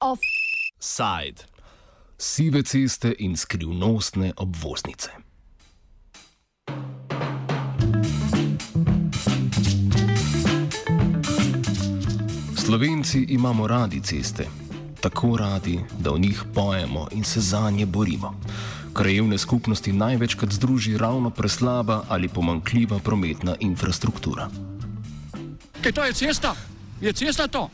Offside. Sive ceste in skrivnostne obvoznice. Slovenci imamo radi ceste, tako radi, da v njih pojemo in se za nje borimo. Krajevne skupnosti največkrat združi ravno preslaba ali pomankljiva prometna infrastruktura. Kaj to je cesta? Je cesta to?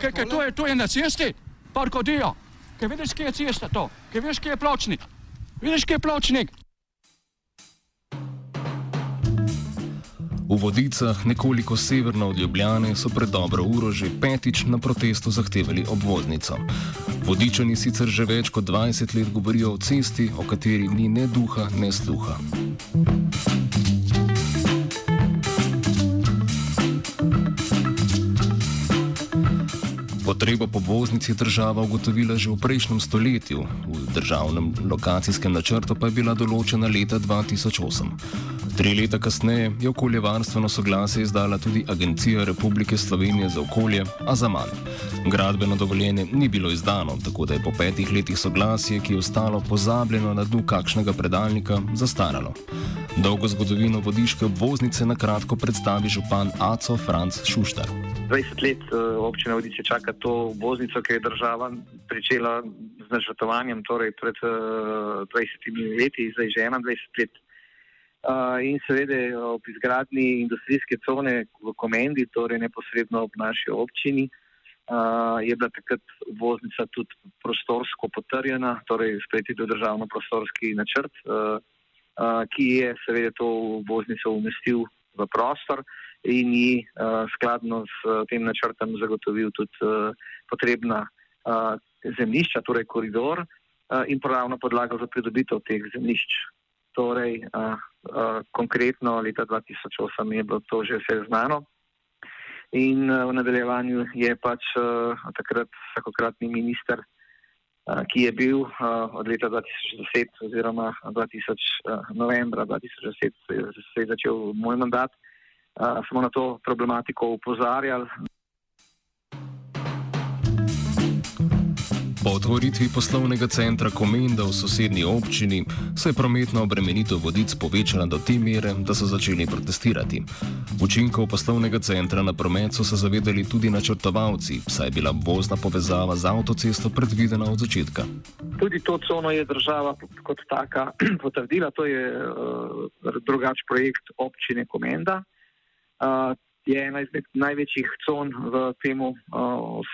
Kaj, kaj to, je, to je na cesti? Parko Dio. Kaj vidiš, kje je cesta to? Kaj vidiš, kje je pločnik? Vidiš, kje je pločnik? V vodicah, nekoliko severno od Ljubljane, so pred dobro uro že petič na protestu zahtevali obvoznico. Vodičani sicer že več kot 20 let govorijo o cesti, o kateri ni ne duha, ne sluha. Potrebo po obvoznici je država ugotovila že v prejšnjem stoletju, v državnem lokacijskem načrtu pa je bila določena leta 2008. Tri leta kasneje je okoljevarstveno soglasje izdala tudi Agencija Republike Slovenije za okolje, a za manj. Gradbeno dovoljenje ni bilo izdano, tako da je po petih letih soglasje, ki je ostalo pozabljeno na dnu kakšnega predalnika, zastaralo. Dolgo zgodovino vodiške obvoznice na kratko predstavi župan Aco Franz Šuštar. 20 let uh, občina Vodice čaka to obvoznico, ki je država pričela z načrtovanjem torej pred uh, eh, 20 leti, zdaj že 21 let in seveda ob izgradni industrijske cone v Komendi, torej neposredno ob naši občini, uh, je bila takrat voznica tudi prostorsko potrjena, torej sprejeti do državno prostorski načrt, uh, uh, ki je seveda to voznico umestil v prostor in ji uh, skladno s uh, tem načrtom zagotovil tudi uh, potrebna uh, zemljišča, torej koridor uh, in pravno podlago za pridobitev teh zemljišč. Torej, uh, uh, konkretno leta 2008 je bilo to že vse znano. In uh, v nadaljevanju je pač uh, takrat vsakokratni minister, ki je bil od leta 2010 oziroma 2000, uh, novembra 2010 se je začel moj mandat, smo na to problematiko upozarjali. Po otvoritvi poslovnega centra Komenda v sosednji občini se je prometna obremenitev vodic povečala do te mere, da so začeli protestirati. Učinkov poslovnega centra na promet so se zavedali tudi načrtovalci, saj je bila vozna povezava z avtocesto predvidena od začetka. Tudi to cono je država kot taka potrdila, to je uh, drugač projekt občine Komenda. Uh, je ena izmed največjih con v tem uh,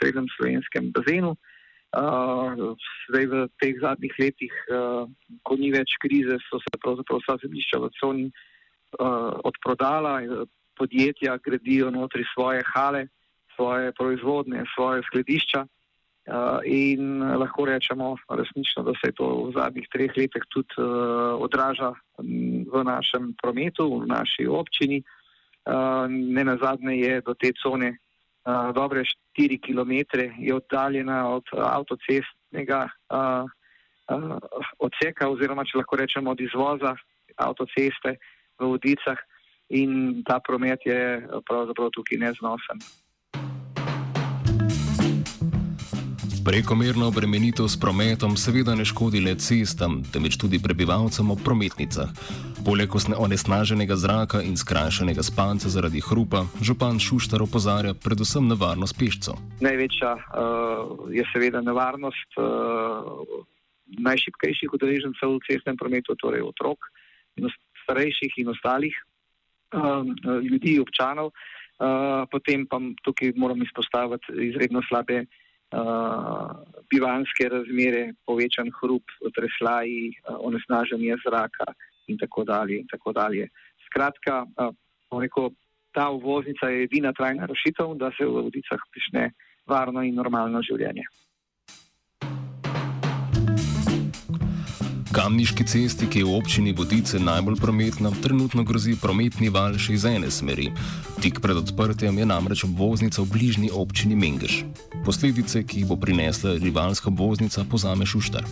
srednjem slovenskem bazenu. Uh, zdaj v teh zadnjih letih, uh, ko ni več krize, so se pravzaprav vsa zemljišča v coni uh, odprodala podjetja gradijo notri svoje hale, svoje proizvodne, svoje skladišča. Uh, in lahko rečemo resnično, da se to v zadnjih treh letih tudi uh, odraža v našem prometu, v naši občini. Uh, ne na zadnje je do te cone uh, dobre 4 km je oddaljena od uh, avtocestnega uh, uh, odseka, oziroma če lahko rečemo od izvoza avtoceste v Vodicah, in ta promet je pravzaprav tukaj neznosen. Prekomerna obremenitev s prometom seveda ne škodi le cestam, temveč tudi prebivalcem ob prometnicah. Poleg onesnaženega zraka in skrajšanega spanca zaradi hrupa, župan Šuštar opozarja predvsem na varnost pešcev. Največja uh, je seveda nevarnost uh, najšipkejših udeležencev v cestnem prometu, torej otrok, in starejših in ostalih uh, ljudi, občanov. Uh, potem pa tukaj moram izpostaviti izredno slabe bivanske razmere, povečan hrup, treslaji, uh, onesnaženje zraka in tako dalje. In tako dalje. Skratka, uh, rekel, ta uvoznica je edina trajna rešitev, da se v vodicah prične varno in normalno življenje. Kamniški cesti, ki je v občini Vodice najbolj prometna, trenutno grozi prometni val še iz ene smeri. Tik pred odprtjem je namreč obvoznica v bližnji občini Mengeš. Posledice, ki jih bo prinesla rivalska obvoznica, pozame Šuštar.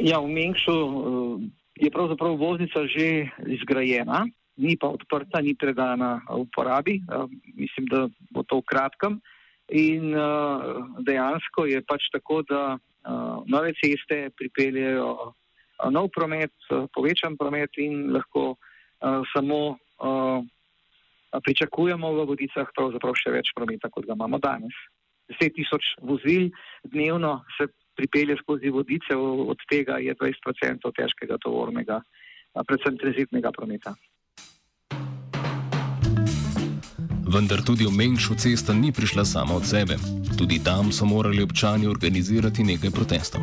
Ja, v Mengšu uh, je pravzaprav voznica že izgrajena, ni pa odprta, ni predana uporabi. Mislim, da bo to v kratkem. In dejansko je pač tako, da nove ceste pripeljejo nov promet, povečan promet in lahko samo pričakujemo v vodicah še več prometa, kot ga imamo danes. 10 tisoč vozil dnevno se pripelje skozi vodice, od tega je 20% težkega tovornega, predvsem tranzitnega prometa. Vendar tudi v Mengšu cesta ni prišla sama od sebe. Tudi tam so morali občani organizirati nekaj protestov.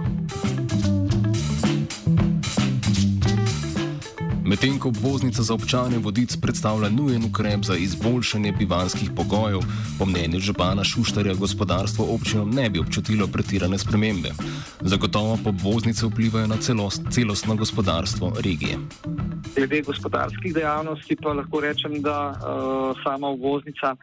Medtem ko obvoznica za občane vodic predstavlja nujen ukrep za izboljšanje bivanskih pogojev, po mnenju župana Šuštarja gospodarstvo občinom ne bi občutilo pretirane spremembe. Zagotovo pa obvoznice vplivajo na celost, celostno gospodarstvo regije. Glede gospodarskih dejavnosti pa lahko rečem, da uh, sama obvoznica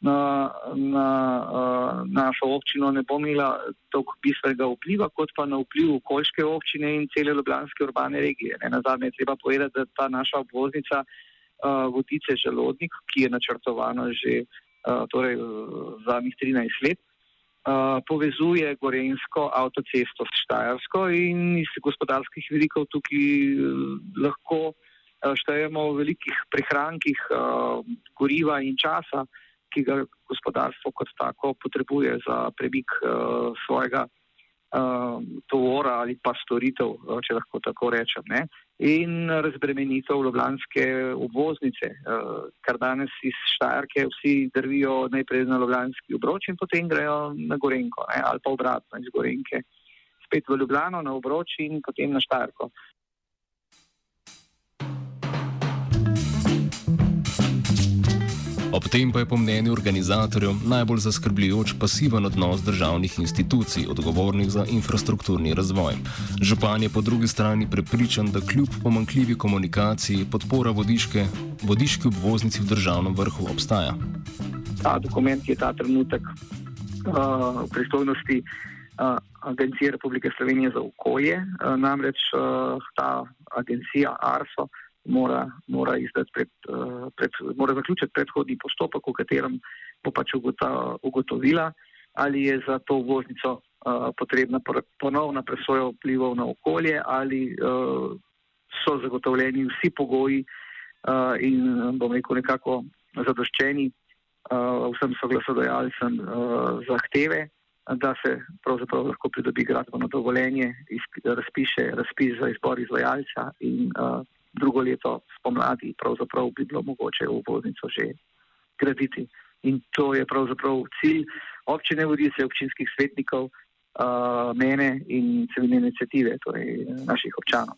na, na uh, našo občino ne bo imela toliko bistvenega vpliva, kot pa na vpliv okoljske občine in cele ljubljanske urbane regije. Ne, na zadnje je treba povedati, da ta naša obvoznica uh, vodice želodnik, ki je načrtovana že uh, torej, zadnjih 13 let, uh, povezuje Gorensko avtocesto s Štajarsko in iz gospodarskih vidikov tukaj uh, lahko uh, štejemo v velikih prihrankih uh, goriva in časa ki ga gospodarstvo kot tako potrebuje za premik uh, svojega tovora ali pa storitev, če lahko tako rečem. Ne? In razbremenitev Ljubljanske obvoznice, uh, kar danes iz Štajerke vsi drvijo najprej na Ljubljanski obroč in potem grejo na Gorenko ne? ali pa obratno iz Gorenke. Spet v Ljubljano na obroč in potem na Štajerko. Ob tem pa je po mnenju organizatorjev najbolj zaskrbljujoč pasiven odnos državnih institucij, odgovornih za infrastrukturni razvoj. Župan je po drugi strani prepričan, da kljub pomankljivi komunikaciji podpora vodiške, vodiški obvoznici v državnem vrhu obstaja. Ta dokument je ta trenutek uh, v pristojnosti uh, Agencije Republike Slovenije za okolje, uh, namreč uh, ta agencija ARSO mora, mora, pred, uh, pred, mora zaključiti predhodni postopek, v katerem bo pač ugotovila, ali je za to voznico uh, potrebna ponovna presoja vplivov na okolje, ali uh, so zagotovljeni vsi pogoji in bom rekel nekako zadoščeni vsem soglasodajalcem zahteve. Da se pravzaprav lahko pridobi gradbeno dovoljenje, razpiše razpis za izbor izvajalca in uh, drugo leto spomladi pravzaprav bi bilo mogoče v voznico že graditi. In to je pravzaprav cilj občine vodice, občinskih svetnikov, uh, mene in civilne inicijative, torej naših občanov.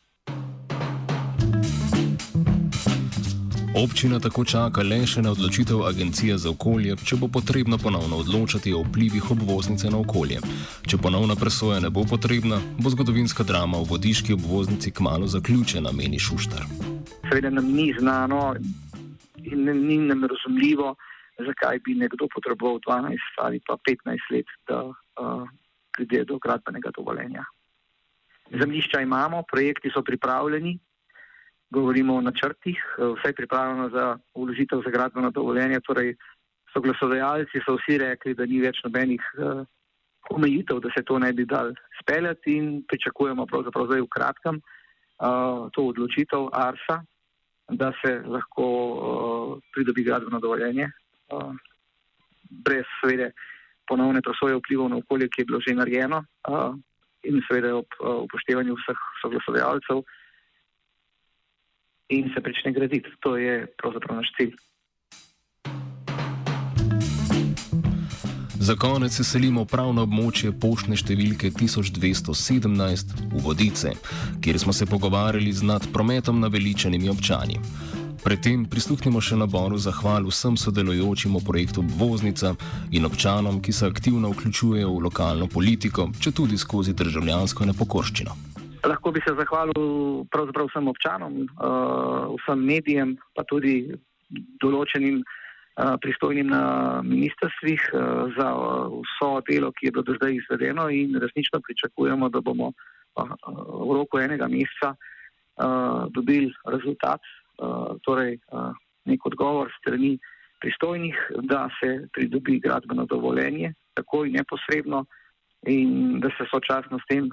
Občina tako čaka le še na odločitev Agencije za okolje, če bo potrebno ponovno odločati o vplivih obvoznice na okolje. Če ponovna presoja ne bo potrebna, bo zgodovinska drama v vodiški obvoznici kmalo zaključena, meni Šuštar. Seveda nam ni znano in ni nam razumljivo, zakaj bi nekdo potreboval 12 ali pa 15 let, da uh, pride do gradbenega dovoljenja. Zemljišča imamo, projekti so pripravljeni, govorimo o načrtih, vse je pripravljeno za uložitev za gradbeno dovoljenje. Torej, so glasodajalci, so vsi rekli, da ni več nobenih uh, omejitev, da se to ne bi dal speljati in pričakujemo pravzaprav zdaj v kratkem uh, to odločitev ARSA, da se lahko uh, pridobi gradbeno dovoljenje uh, brez seveda ponovne presoje vplivov na okolje, ki je bilo že narejeno uh, in seveda ob uh, upoštevanju vseh soglasodajalcev in se začne graditi. To je pravzaprav naš cilj. Za konec se selimo prav na območje poštne številke 1217 v Vodice, kjer smo se pogovarjali z nad prometom naveličenimi občani. Predtem prisluhnimo še naboru zahval vsem sodelujočim v projektu Voznica in občanom, ki se aktivno vključujejo v lokalno politiko, če tudi skozi državljansko nepokorščino. Lahko bi se zahvalil pravzaprav vsem občanom, uh, vsem medijem, pa tudi določenim uh, pristojnim na ministrstvih uh, za vso delo, ki je bilo do zdaj izvedeno in resnično pričakujemo, da bomo v roku enega meseca dobili rezultat, torej nek odgovor strani pristojnih, da se pridobi gradbeno dovoljenje, takoj neposredno in da se sočasno s tem uh,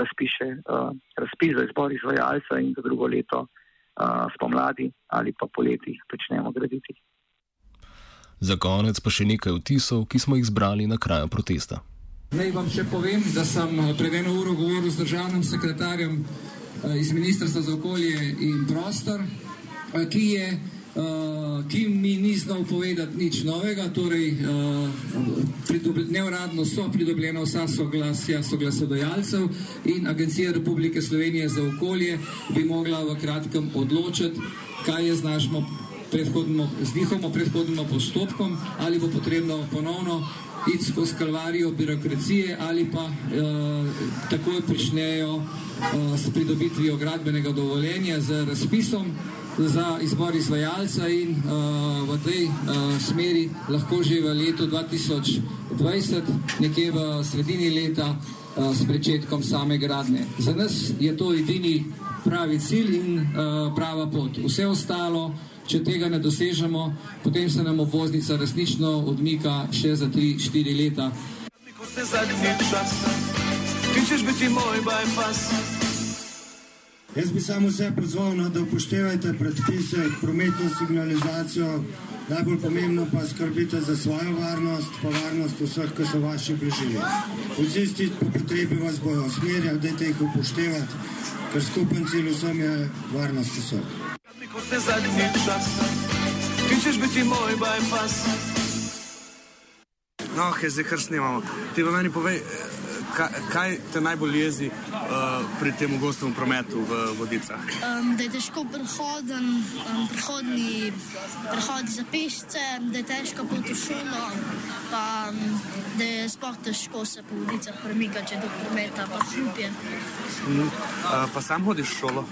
razpiše uh, razpis za izbor izvajalca in za drugo leto uh, spomladi ali pa poleti začnemo graditi. Za konec pa še nekaj vtisov, ki smo jih zbrali na kraju protesta. Naj vam še povem, da sem pred eno uro govoril z državnim sekretarjem iz Ministrstva za okolje in prostor, ki je uh, ki mi ni znal povedati nič novega, torej uh, neuradno so pridobljena vsa soglasja soglasodajalcev in Agencija Republike Slovenije za okolje bi mogla v kratkem odločiti, kaj je z našim njihovim predhodnim postopkom, ali bo potrebno ponovno iti skozi kalvarijo birokracije ali pa uh, takoj pričnejo uh, s pridobitvijo gradbenega dovoljenja z razpisom za izbor izvajalca in uh, v tej uh, smeri lahko že v letu 2020, nekje v sredini leta, uh, s začetkom same gradne. Za nas je to edini pravi cilj in uh, prava pot. Vse ostalo, če tega ne dosežemo, potem se nam obvoznica resnično odmika še za 3-4 leta. Ti češ biti moj bypass. Jaz bi samo vse pozval, no, da upoštevate predpise, prometno signalizacijo, najbolj pomembno pa skrbite za svojo varnost, pa varnost vseh, ki so vaši bližini. Policisti po potrebi vas bojo usmerjali, dajte jih upoštevati, ker skupen cilj vsem je varnost vseh. Ti češ biti moj bypass. No, ok, zdaj kar snimamo. Ti v meni povej, kaj, kaj te najbolj jezi uh, pri tem gostovem prometu v Vodicah? Um, da je težko prehoden, um, prehodni, prehod za pešce, da je težko pot v šolo, pa um, da je sploh težko se po Vodicah premikati, če do prometa pa hrupje. Mm, uh, pa sam hodiš v šolo?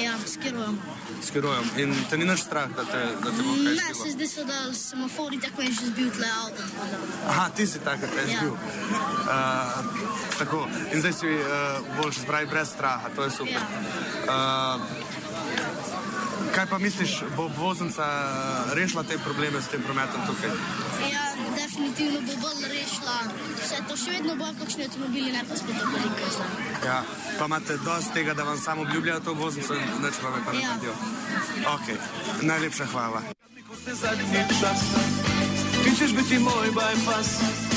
Ja, skirujem. Skirujem. In te ni naš strah, da te, da te bo kaj? Ne, se zdi se, da semafori tako je že zbil tle avto. Aha, ti si tako, kaj je ja. zbil. Uh, Tako. In zdaj si uh, boljš zbrati brez straha, to je super. Uh, kaj pa misliš, bo voznica rešila te probleme s tem prometom tukaj? Ja, definitivno bo bolj rešila. Vse to še vedno bo, kakšni avtomobili, ne pa spet tako veliko. Ja, pa imate dosti tega, da vam samo obljubljajo to voznico, neč pa me pa ne ja. naredijo. Ok, najlepša hvala. Ti češ biti moj bypass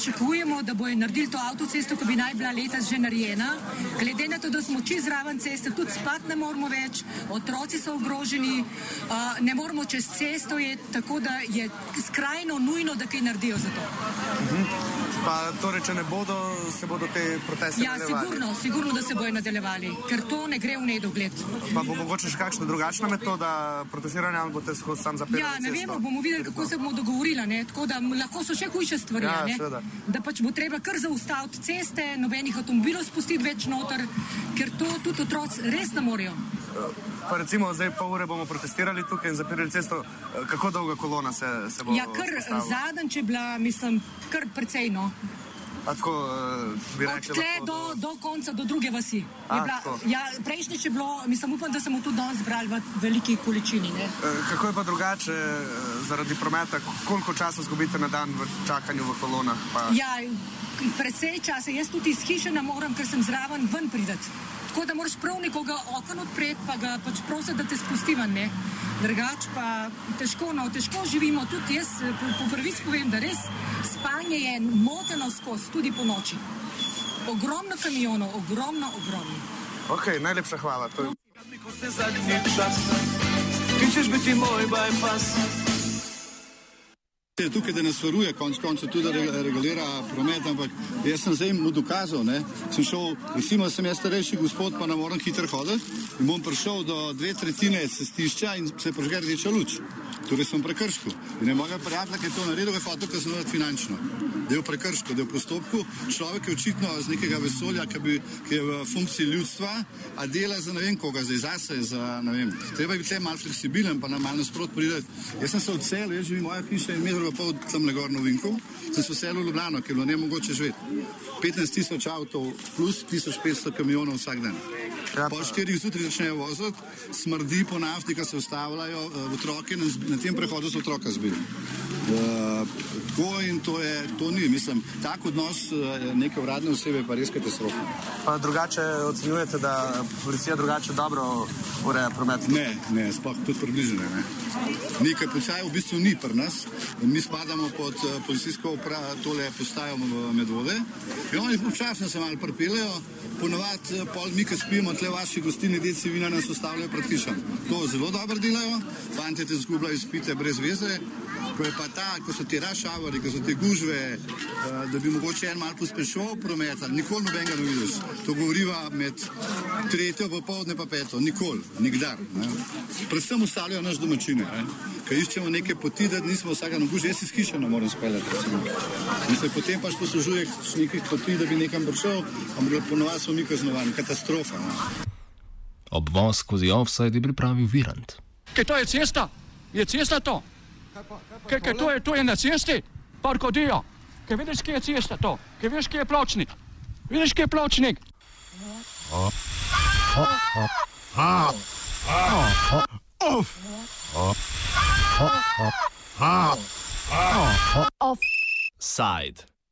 pričakujemo, da bojo naredili to avtocesto, ki bi naj bila letos že narejena. Glede na to, da smo čez zraven ceste, tudi spati ne moramo več, otroci so ogroženi, uh, ne moramo čez cesto je, tako da je skrajno nujno, da kaj naredijo za to. Mhm. Pa torej, če ne bodo, se bodo te proteste ja, nadaljevali? Ja, sigurno, sigurno, da se bojo nadaljevali, ker to ne gre v nedogled. Pa bo mogoče še kakšna drugačna metoda protestiranja, ali boste skozi sam zapeljali? Ja, ne vemo, bomo videli, kako se bomo dogovorili, ne? tako da lahko so še hujše stvari. Ja, da pač bo treba kar zaustaviti ceste, nobenih avtomobilov spustiti več noter, ker to tudi otroci res ne morejo. Pa recimo, zdaj pol ure bomo protestirali tukaj in zapirali cesto. Kako dolga kolona se, se bo? Ja, kar zadnjič je bila, mislim, kar precej no. Tako, uh, Od tle do, do... do konca, do druge vasi. A, bila, ja, Prejšnjič je bilo, mislim, upam, da smo tudi danes zbrali v veliki količini. Ne? Kako je pa drugače zaradi prometa, koliko časa zgubite na dan v čakanju v kolonah? Pa... Ja, precej časa. Jaz tudi iz hiše ne morem, ker sem zraven ven prideti. Tako da moraš prav nekoga okno odpreti, pa ga pač prositi, da te spusti ven. Drugač pa težko, no, težko živimo. Tudi jaz po, po pravici povem, da res spanje je moteno skozi, tudi po noči. Ogromno kamionov, ogromno, ogromno. Ok, najlepša hvala. To je... Ti češ biti moj bypass je tukaj, da nas varuje, konec koncev tudi da regulira promet, ampak jaz sem zdaj mu dokazal, ne, sem šel, recimo, sem jaz starejši gospod, pa ne morem hitro hoditi in bom prišel do dve tretjine cestišča in se požge rdeča luč. Torej sem prekršil. In ne moga prijatelja, ki je to naredil, je hotel kaznovati finančno. Da je v prekršku, da je v postopku. Človek je očitno z nekega vesolja, ki, bi, ki je v funkciji ljudstva, a dela za ne vem koga, za zase, za ne vem. Treba je biti malo fleksibilen, pa nam malo nasprot prideti. Jaz sem se odselil, jaz živim moja hiša in metro pa pol tam na Vinku. Sem se vselil v Ljubljano, ker je bilo ne mogoče živeti. 15 tisoč avtov plus 1500 kamionov vsak dan. Ja, po štirih zjutraj začnejo voziti, smrdi po nafti, ki se ustavljajo, uh, otroke na tem prehodu so otroka zbili. Tako in to, je, to ni, mislim, tak odnos uh, neke uradne osebe pa res katastrofa. Pa drugače ocenjujete, da policija drugače dobro ureja promet? Ne, ne, sploh tudi približno ne. Nekaj policajev v bistvu ni pri nas. Mi spadamo pod uh, policijsko upravo, tole postajo medvode. In oni občasno se malo pripeljejo, ponovadi pol mi, ki spimo tle vaši gostini, deci vina nas ostavljajo pred hišom. To zelo dobro delajo, fanti te zgubljajo izpite brez veze. Ko je pa ta, ko so ti rašavari, ko so ti gužve, uh, da bi mogoče en mal pospešil promet, nikoli nobenega ne vidiš. To govoriva med tretjo popovdne pa peto, nikoli, nikdar. Ne. Predvsem ustavljajo naš domačine. Ne. Ker iščemo neke poti, da nismo vsega na gužvi, jaz iz hiše ne morem speljati. In se potem pač poslužuje nekih poti, da bi nekam prišel, ampak ponovadi smo mi kaznovani, katastrofa. Ne. Obvoz skozi offside je pripravil Virant. Kaj to je cesta? Je cesta to? Kaj, kaj to, je, to je na cesti? Parko dio. Kaj vidiš, kje je cesta to? Kaj veš, kje je pločnik? Vidiš, kje je pločnik? Side.